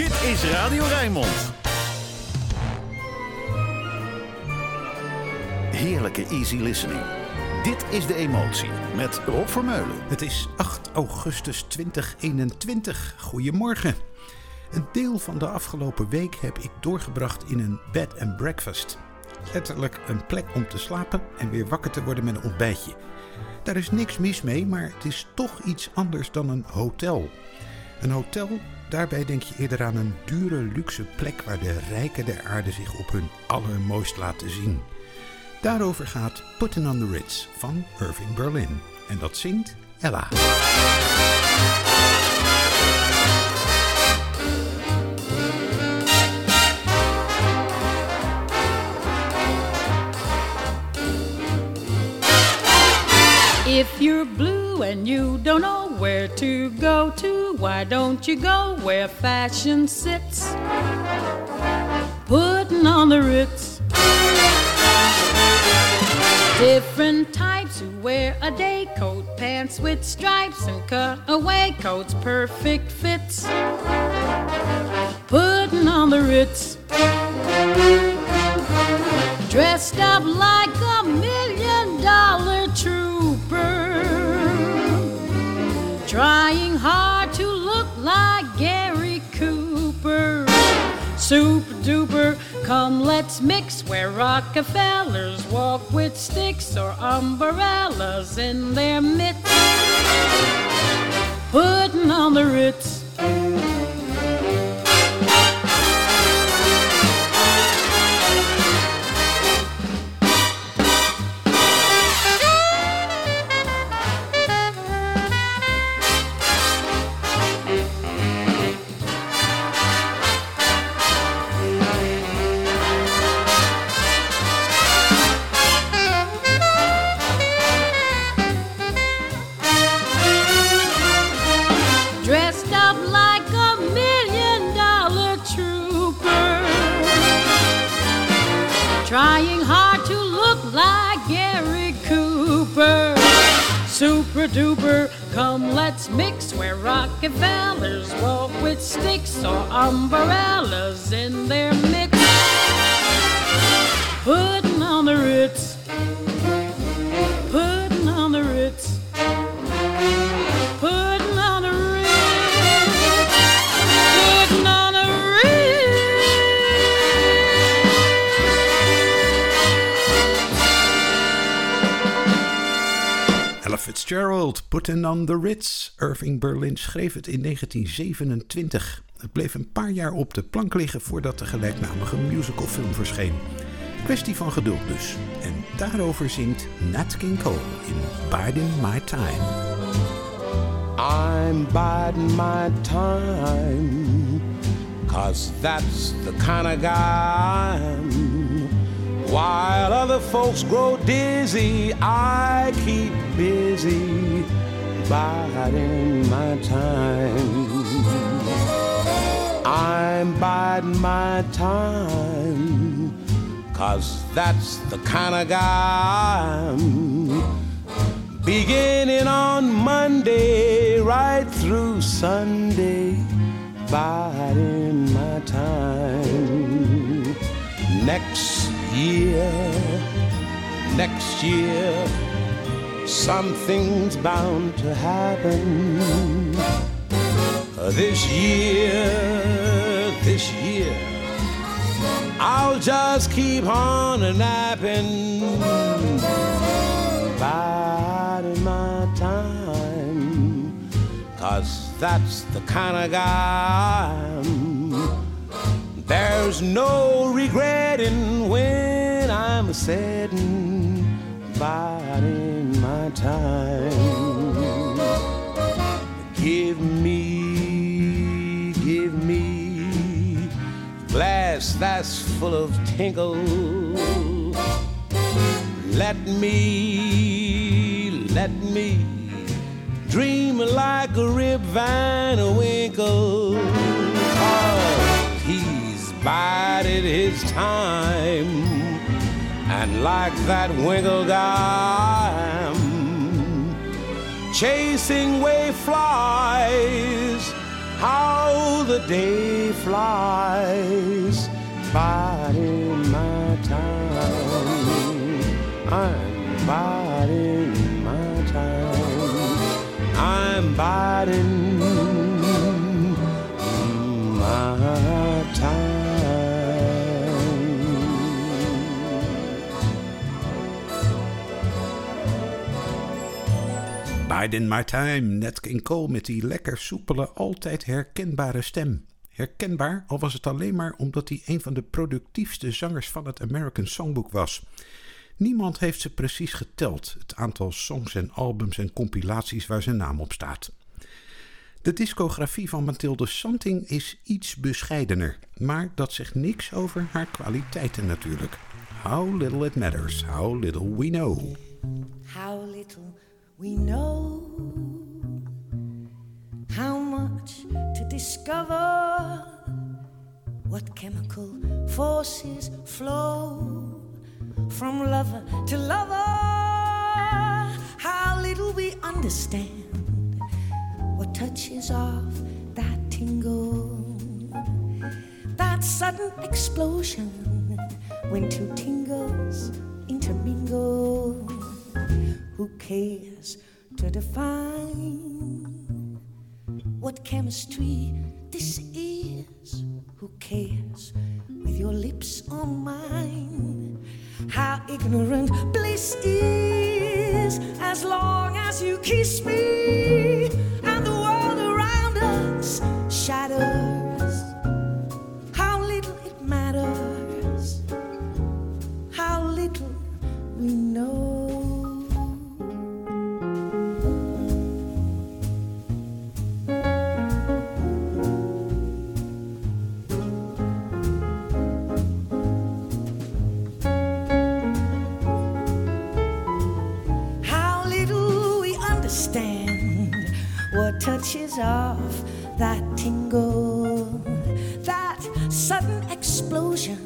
Dit is Radio Rijnmond. Heerlijke easy listening. Dit is De Emotie met Rob Vermeulen. Het is 8 augustus 2021. Goedemorgen. Een deel van de afgelopen week heb ik doorgebracht in een bed and breakfast. Letterlijk een plek om te slapen en weer wakker te worden met een ontbijtje. Daar is niks mis mee, maar het is toch iets anders dan een hotel. Een hotel, daarbij denk je eerder aan een dure luxe plek waar de rijken der aarde zich op hun allermooist laten zien. Daarover gaat Putting on the Ritz van Irving Berlin. En dat zingt Ella. If you're blue and you don't know where to go to, why don't you go where fashion sits? Putting on the Ritz. Different types who wear a day coat, pants with stripes, and cutaway coats, perfect fits. Putting on the Ritz. Dressed up like a Trying hard to look like Gary Cooper. Super duper, come let's mix where Rockefellers walk with sticks or umbrellas in their mitts. Putting on the Ritz. Putting on the Ritz. Irving Berlin schreef het in 1927. Het bleef een paar jaar op de plank liggen voordat de gelijknamige musicalfilm verscheen. Kwestie van geduld dus. En daarover zingt Nat King Cole in Biding My Time. I'm biding my time, cause that's the kind of guy. While other folks grow dizzy, I keep busy biding my time. I'm biding my time, cause that's the kind of guy I am. Beginning on Monday, right through Sunday, biding my time. Next year, next year, something's bound to happen. This year, this year, I'll just keep on napping biding my time. Cause that's the kind of guy I am. There's no regretting when I'm a sitting biding my time. Give me, give me glass that's full of tinkle. Let me, let me dream like a Rip Van Winkle. Cause he's bided his time. And like that Winkle guy, I'm chasing way flies. How the day flies biding my time. I'm biding my time. I'm biding my time. Biden My Time, Nat King Cole met die lekker soepele, altijd herkenbare stem. Herkenbaar, al was het alleen maar omdat hij een van de productiefste zangers van het American Songbook was. Niemand heeft ze precies geteld, het aantal songs en albums en compilaties waar zijn naam op staat. De discografie van Mathilde Santing is iets bescheidener, maar dat zegt niks over haar kwaliteiten natuurlijk. How little it matters, how little we know. How little we know how much to discover what chemical forces flow from lover to lover. How little we understand what touches off that tingle. That sudden explosion when two tingles intermingle who cares to define what chemistry this is? Who cares with your lips on mine? How ignorant bliss is as long as you kiss me and the world around us shatters. How little it matters, how little we know. Touches off that tingle, that sudden explosion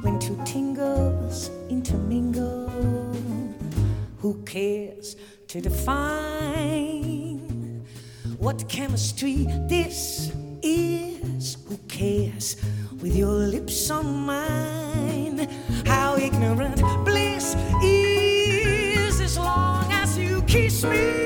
when two tingles intermingle. Who cares to define what chemistry this is? Who cares with your lips on mine? How ignorant bliss is as long as you kiss me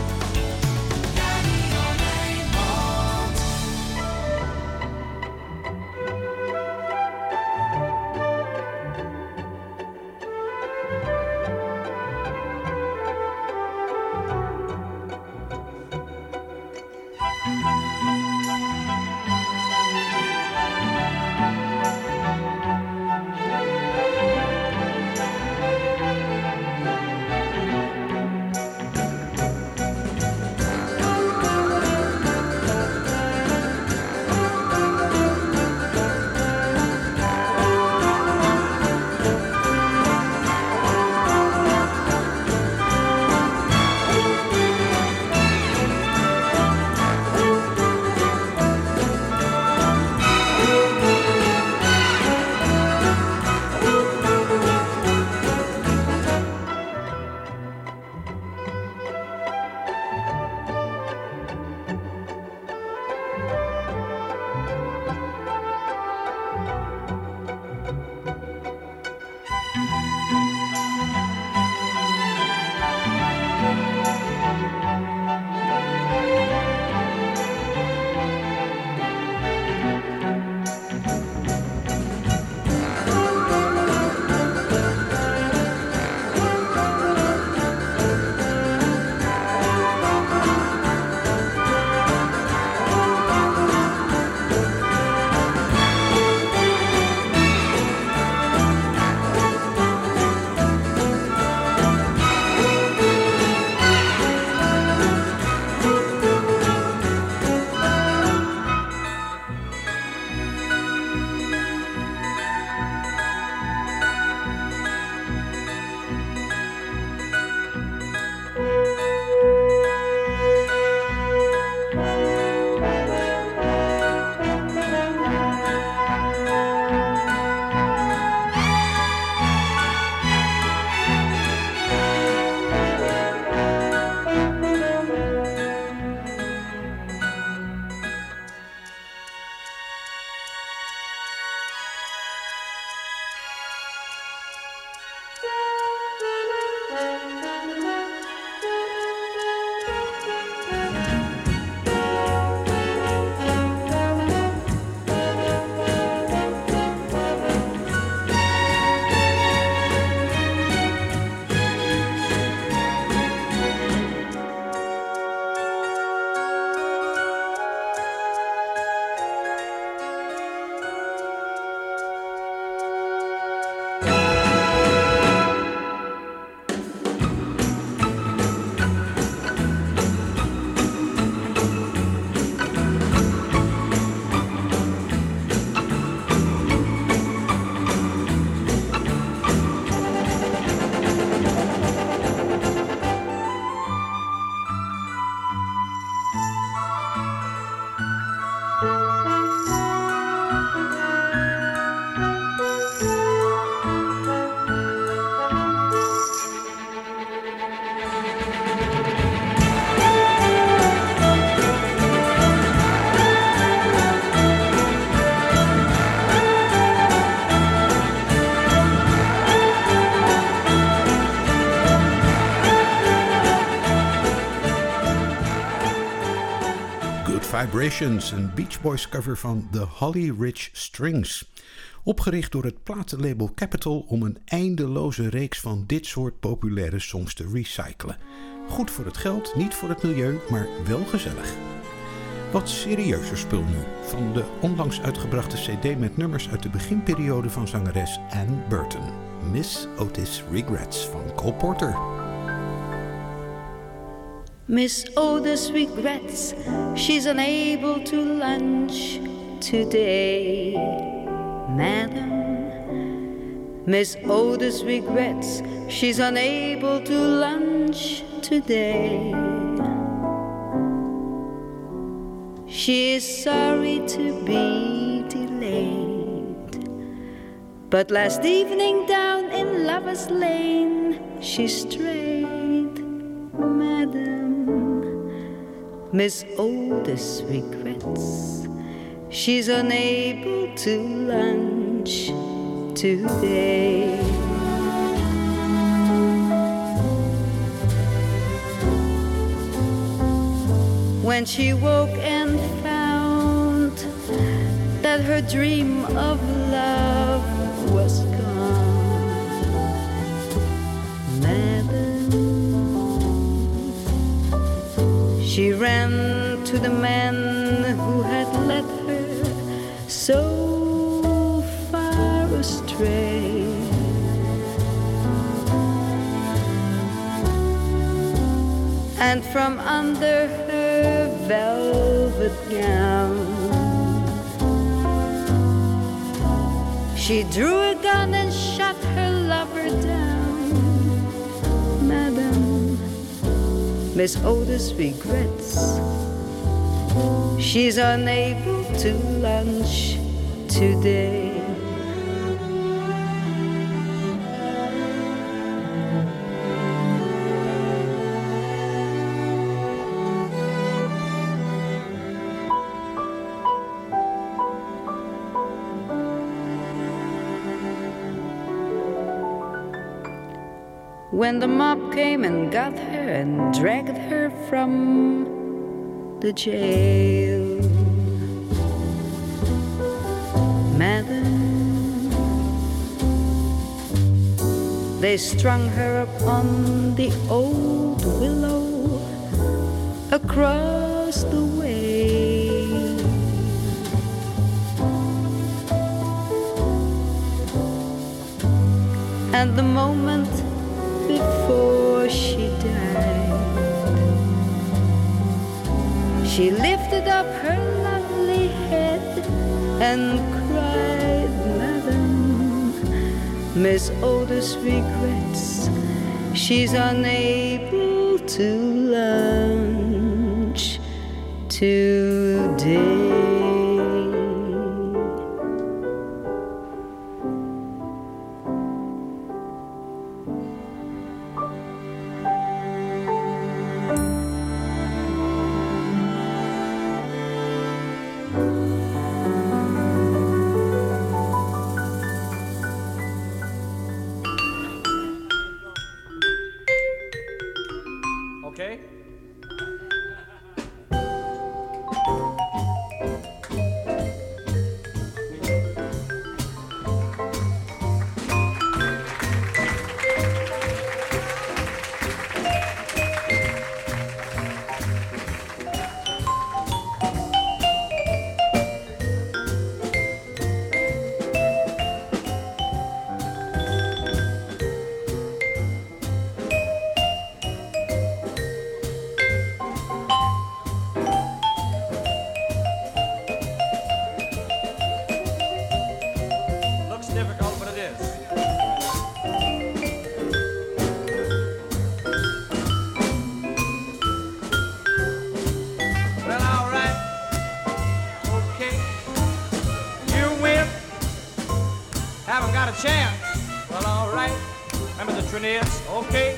Vibrations, een Beach Boys cover van The Holly Ridge Strings. Opgericht door het platenlabel Capitol om een eindeloze reeks van dit soort populaire songs te recyclen. Goed voor het geld, niet voor het milieu, maar wel gezellig. Wat serieuzer spul nu, van de onlangs uitgebrachte cd met nummers uit de beginperiode van zangeres Anne Burton. Miss Otis Regrets van Cole Porter. Miss Otis regrets she's unable to lunch today, madam. Miss Otis regrets she's unable to lunch today. She is sorry to be delayed. But last evening down in Lover's Lane she strayed, Miss Otis regrets she's unable to lunch today. When she woke and found that her dream of love to the man who had led her so far astray. And from under her velvet gown, she drew a gun and shot her lover down. Madam, Miss Otis regrets she's unable to lunch today. When the mob came and got her and dragged her from the jail, Madam, they strung her upon the old willow across the way. And the moment before she died, she lifted up her lovely head and Miss Otis regrets she's unable to lunch today. Okay.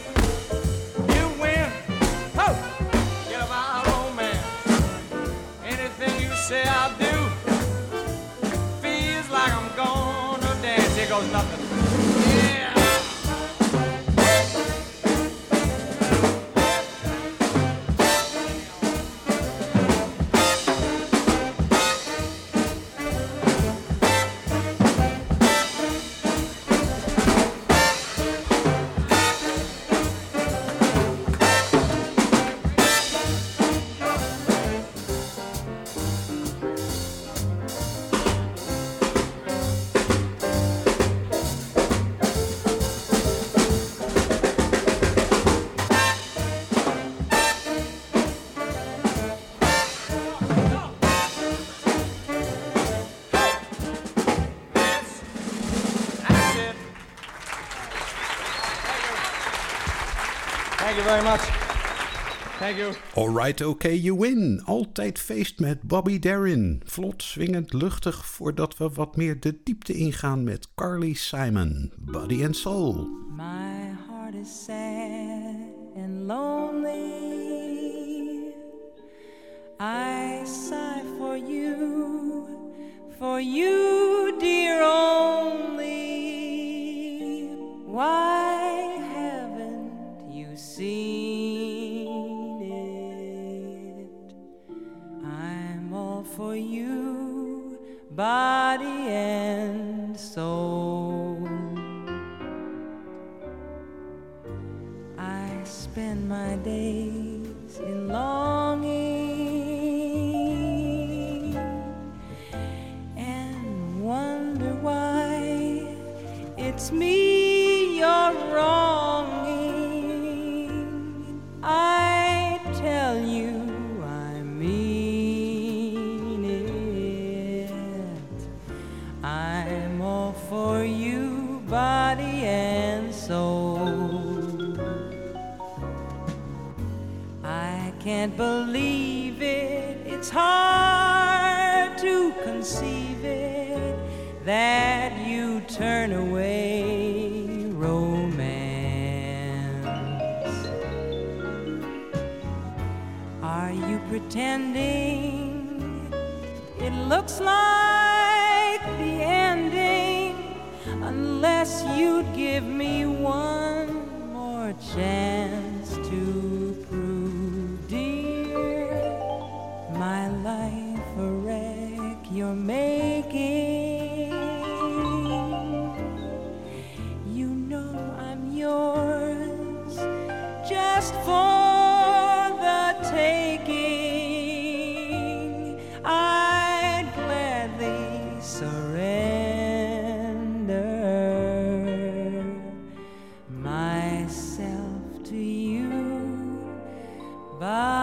Thank you. Alright, okay, you win. Altijd feest met Bobby Darin. Vlot, swingend, luchtig, voordat we wat meer de diepte ingaan met Carly Simon. Body and Soul. My heart is sad. myself to you but.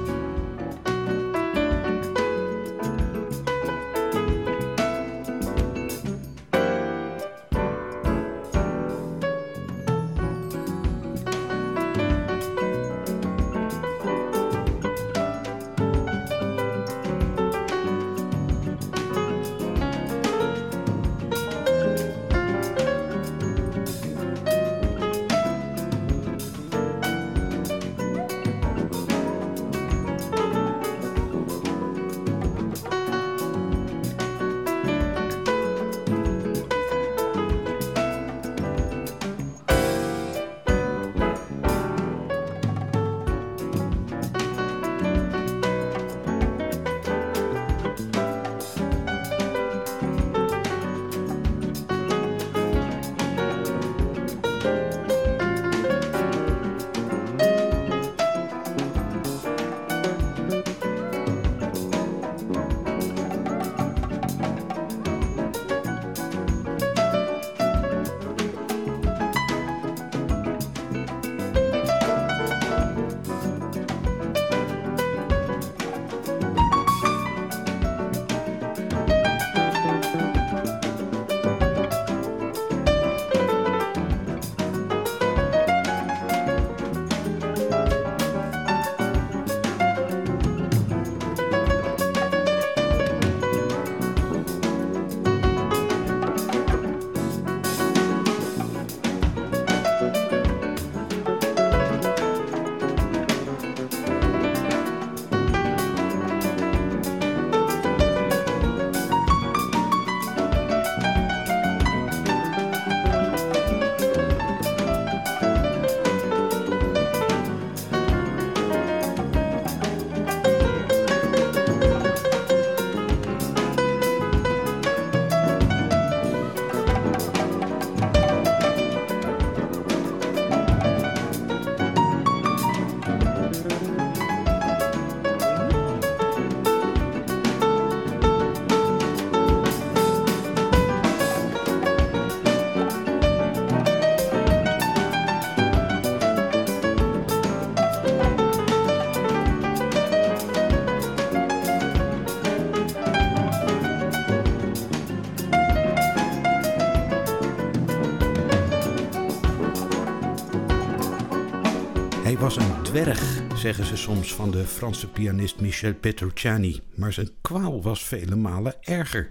Dwerg, zeggen ze soms van de Franse pianist Michel Petrucciani. Maar zijn kwaal was vele malen erger.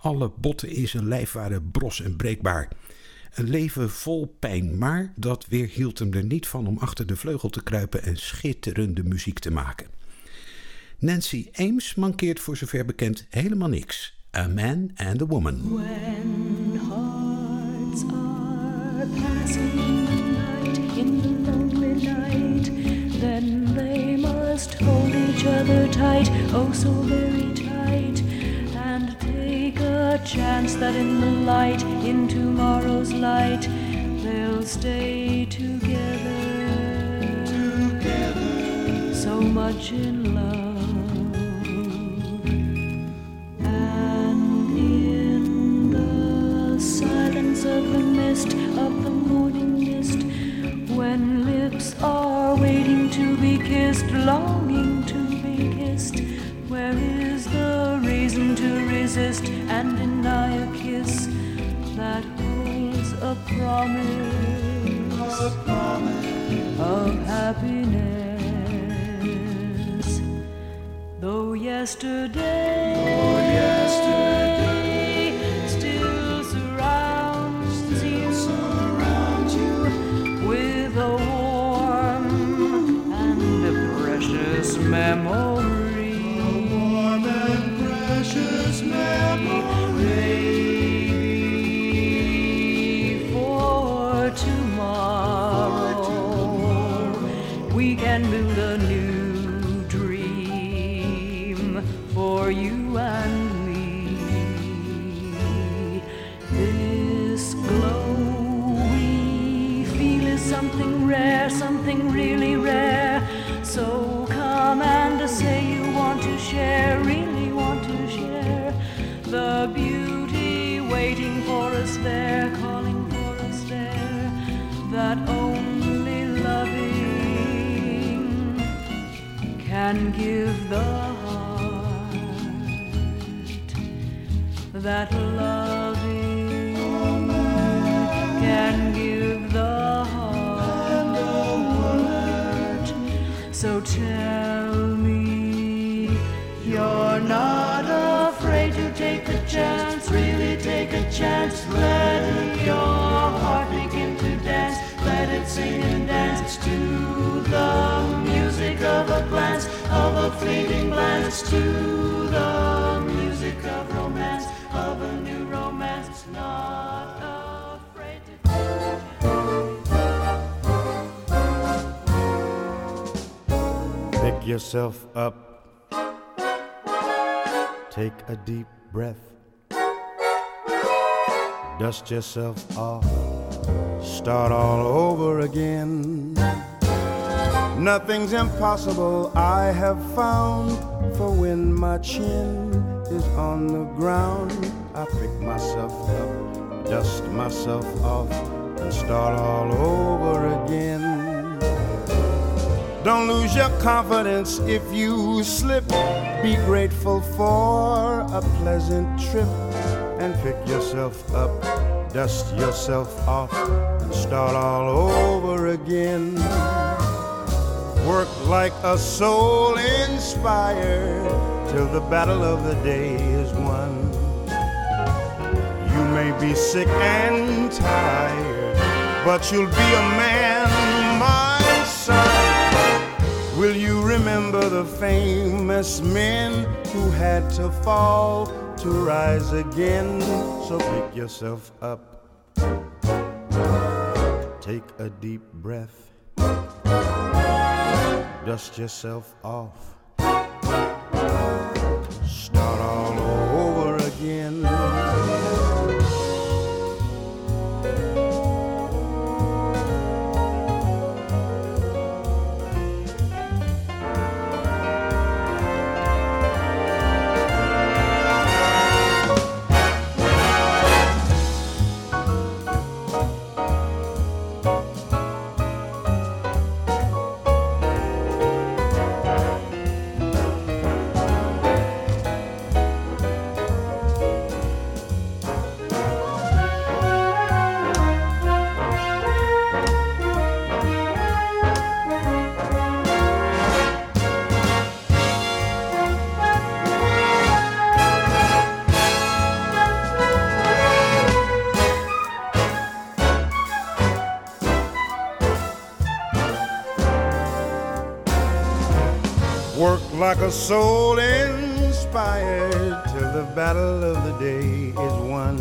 Alle botten in zijn lijf waren bros en breekbaar. Een leven vol pijn, maar dat weerhield hem er niet van om achter de vleugel te kruipen en schitterende muziek te maken. Nancy Ames mankeert voor zover bekend helemaal niks. A Man and a Woman. When hearts are other tight, oh so very tight, and take a chance that in the light, in tomorrow's light, they'll stay together, together, so much in love. Holds a promise, of happiness? Though yesterday, can give the heart that loving can give the heart. So tell me you're not afraid to take a chance, really take a chance. Let your heart begin to dance, let it sing of a glance, of a fleeting glance, to the music of romance, of a new romance. Not afraid to take Pick yourself up. Take a deep breath. Dust yourself off. Start all over again. Nothing's impossible, I have found. For when my chin is on the ground, I pick myself up, dust myself off, and start all over again. Don't lose your confidence if you slip. Be grateful for a pleasant trip and pick yourself up, dust yourself off, and start all over again. Work like a soul inspired till the battle of the day is won. You may be sick and tired, but you'll be a man, my son. Will you remember the famous men who had to fall to rise again? So pick yourself up, take a deep breath, dust yourself off, start all over like a soul inspired till the battle of the day is won.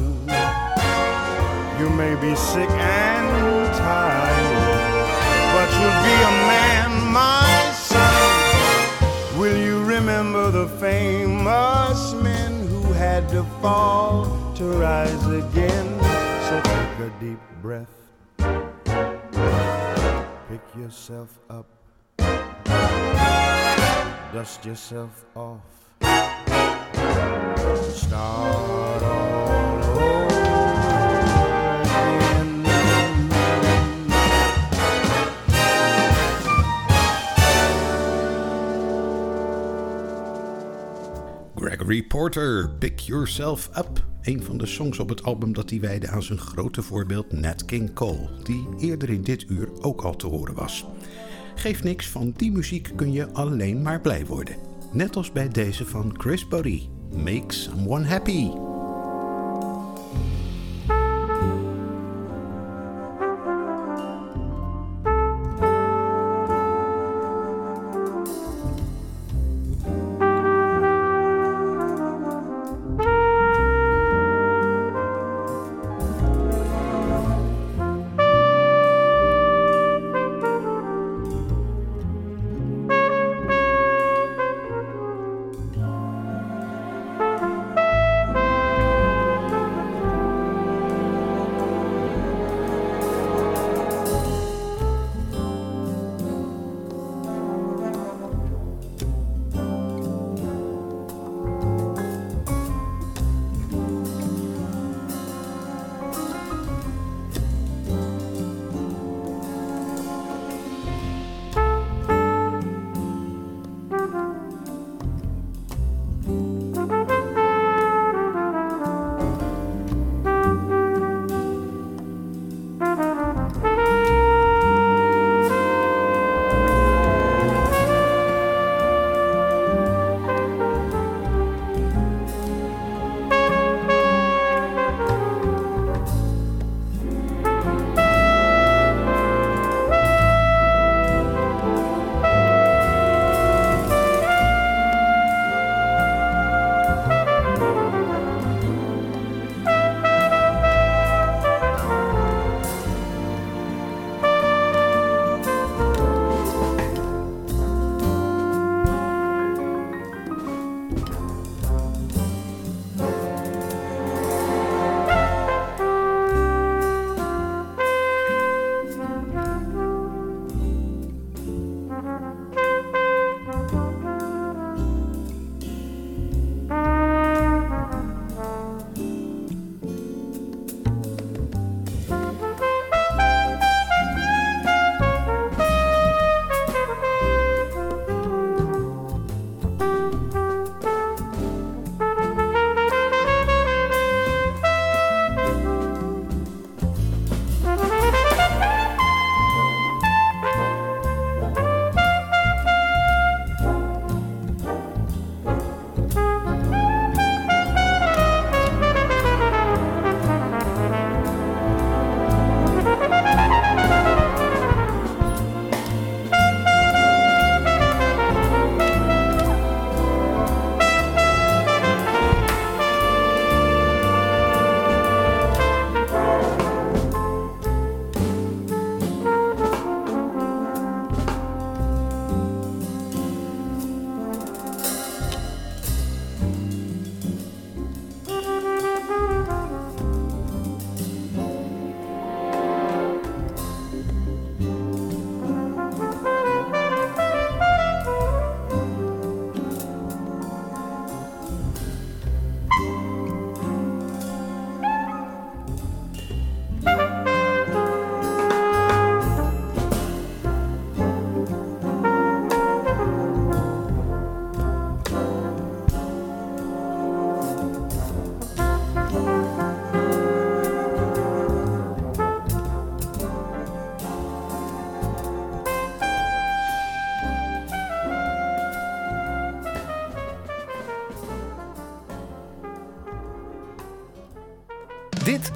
You may be sick and tired, but you'll be a man, my son. Will you remember the famous men who had to fall to rise again? So take a deep breath, pick yourself up, dust yourself off. Gregory Porter, Pick Yourself Up. Een van de songs op het album dat hij wijde aan zijn grote voorbeeld Nat King Cole, die eerder in dit uur ook al te horen was. Geef niks, van die muziek kun je alleen maar blij worden. Net als bij deze van Chris Bodie, Make Someone Happy.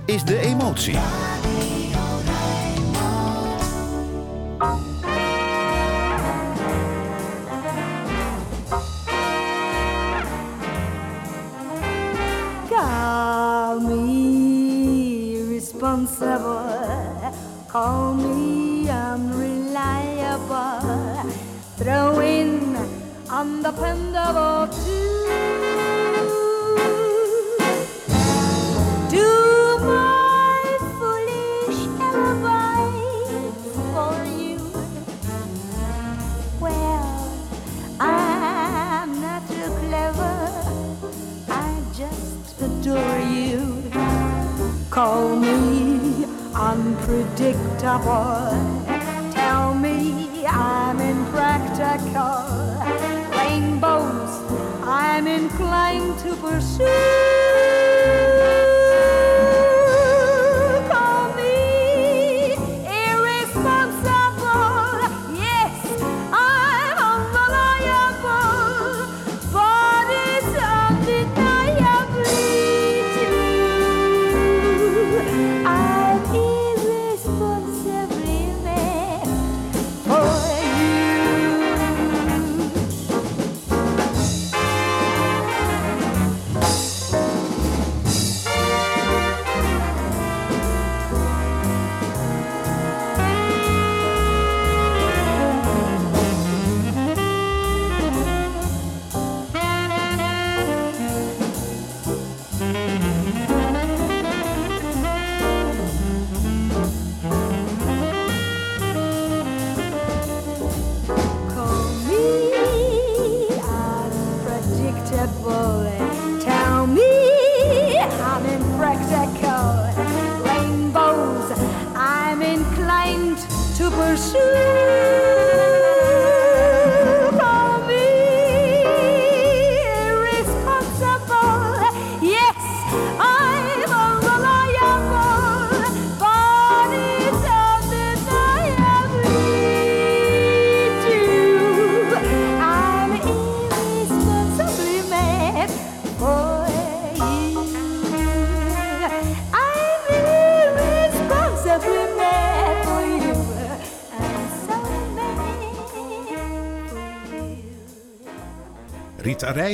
Is de emotie.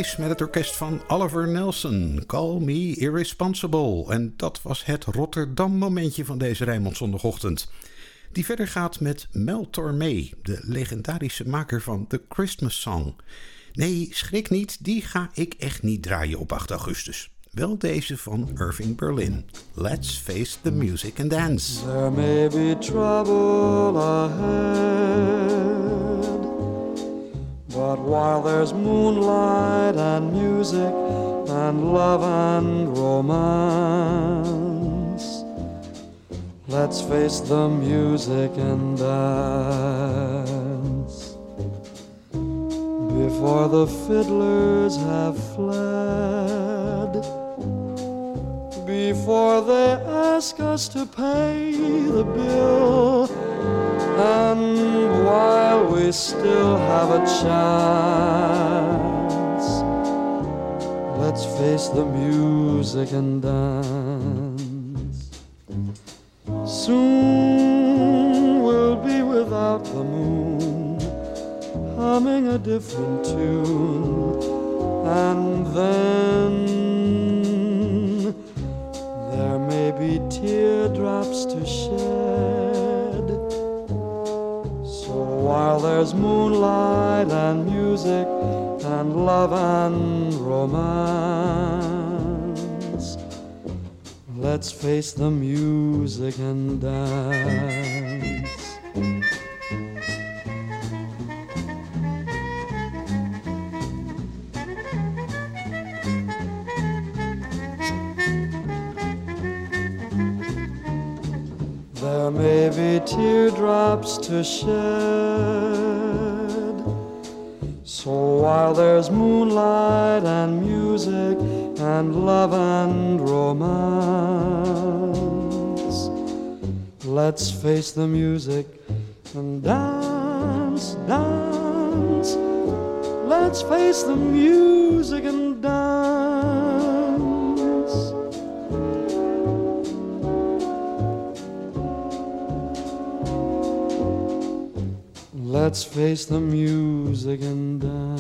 Met het orkest van Oliver Nelson. Call me irresponsible. En dat was het Rotterdam momentje van deze Rijnmond zondagochtend. Die verder gaat met Mel Tormé, de legendarische maker van The Christmas Song. Nee, schrik niet, die ga ik echt niet draaien op 8 augustus. Wel deze van Irving Berlin. Let's face the music and dance. There may be trouble ahead, while there's moonlight and music and love and romance, let's face the music and dance. Before the fiddlers have fled, before they ask us to pay the bill. And while we still have a chance, let's face the music and dance. Soon we'll be without the moon, humming a different tune, and then there may be teardrops to shed. There's moonlight and music and love and romance, let's face the music and dance. Be teardrops to shed. So while there's moonlight and music and love and romance, let's face the music and dance, dance. Let's face the music and Let's face the music and dance.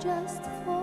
just for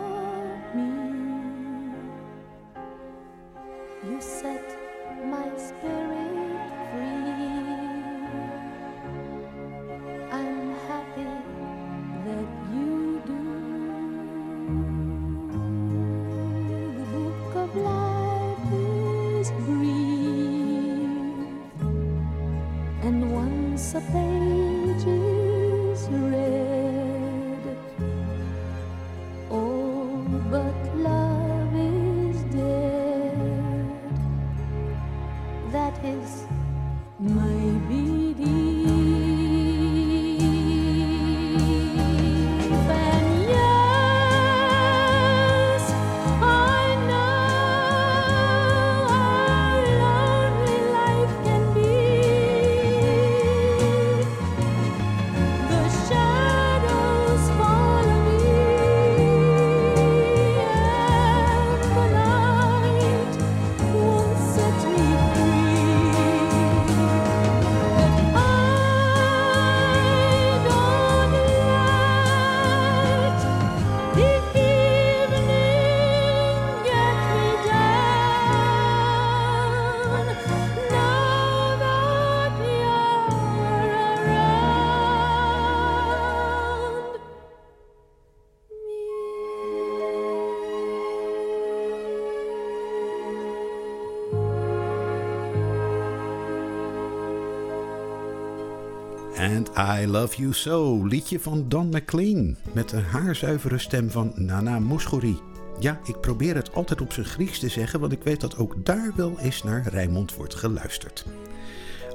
I Love You So, liedje van Don McLean. Met de haarzuivere stem van Nana Mouskouri. Ja, ik probeer het altijd op zijn Grieks te zeggen, want ik weet dat ook daar wel eens naar Rijmond wordt geluisterd.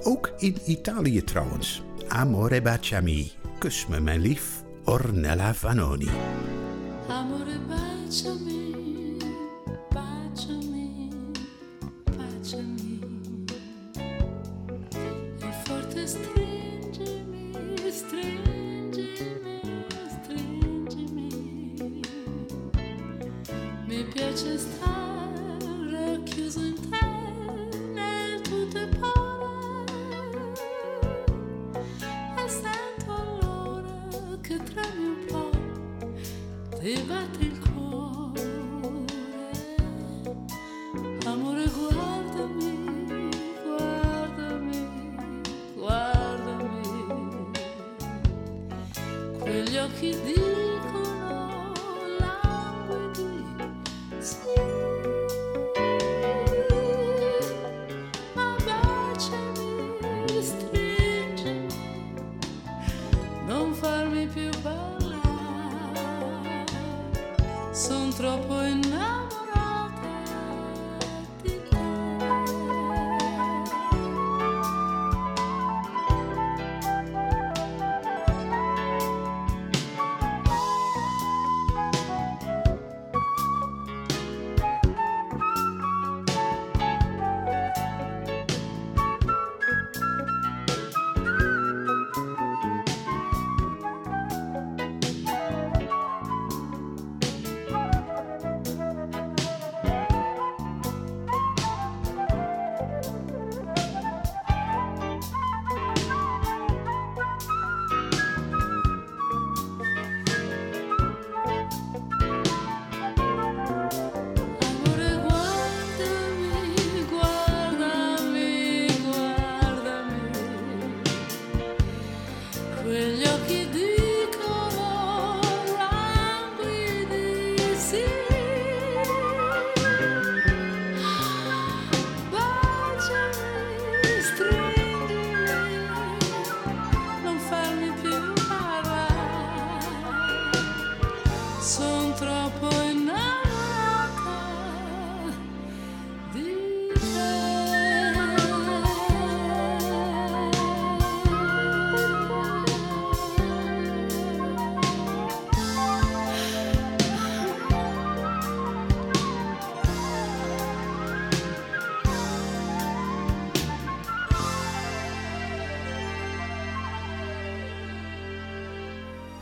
Ook in Italië trouwens. Amore baciami, kus me mijn lief, Ornella Vanoni.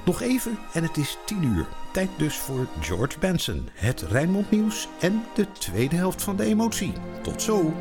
Nog even en het is 10 uur. Tijd dus voor George Benson, het Rijnmond Nieuws en de tweede helft van de emotie. Tot zo!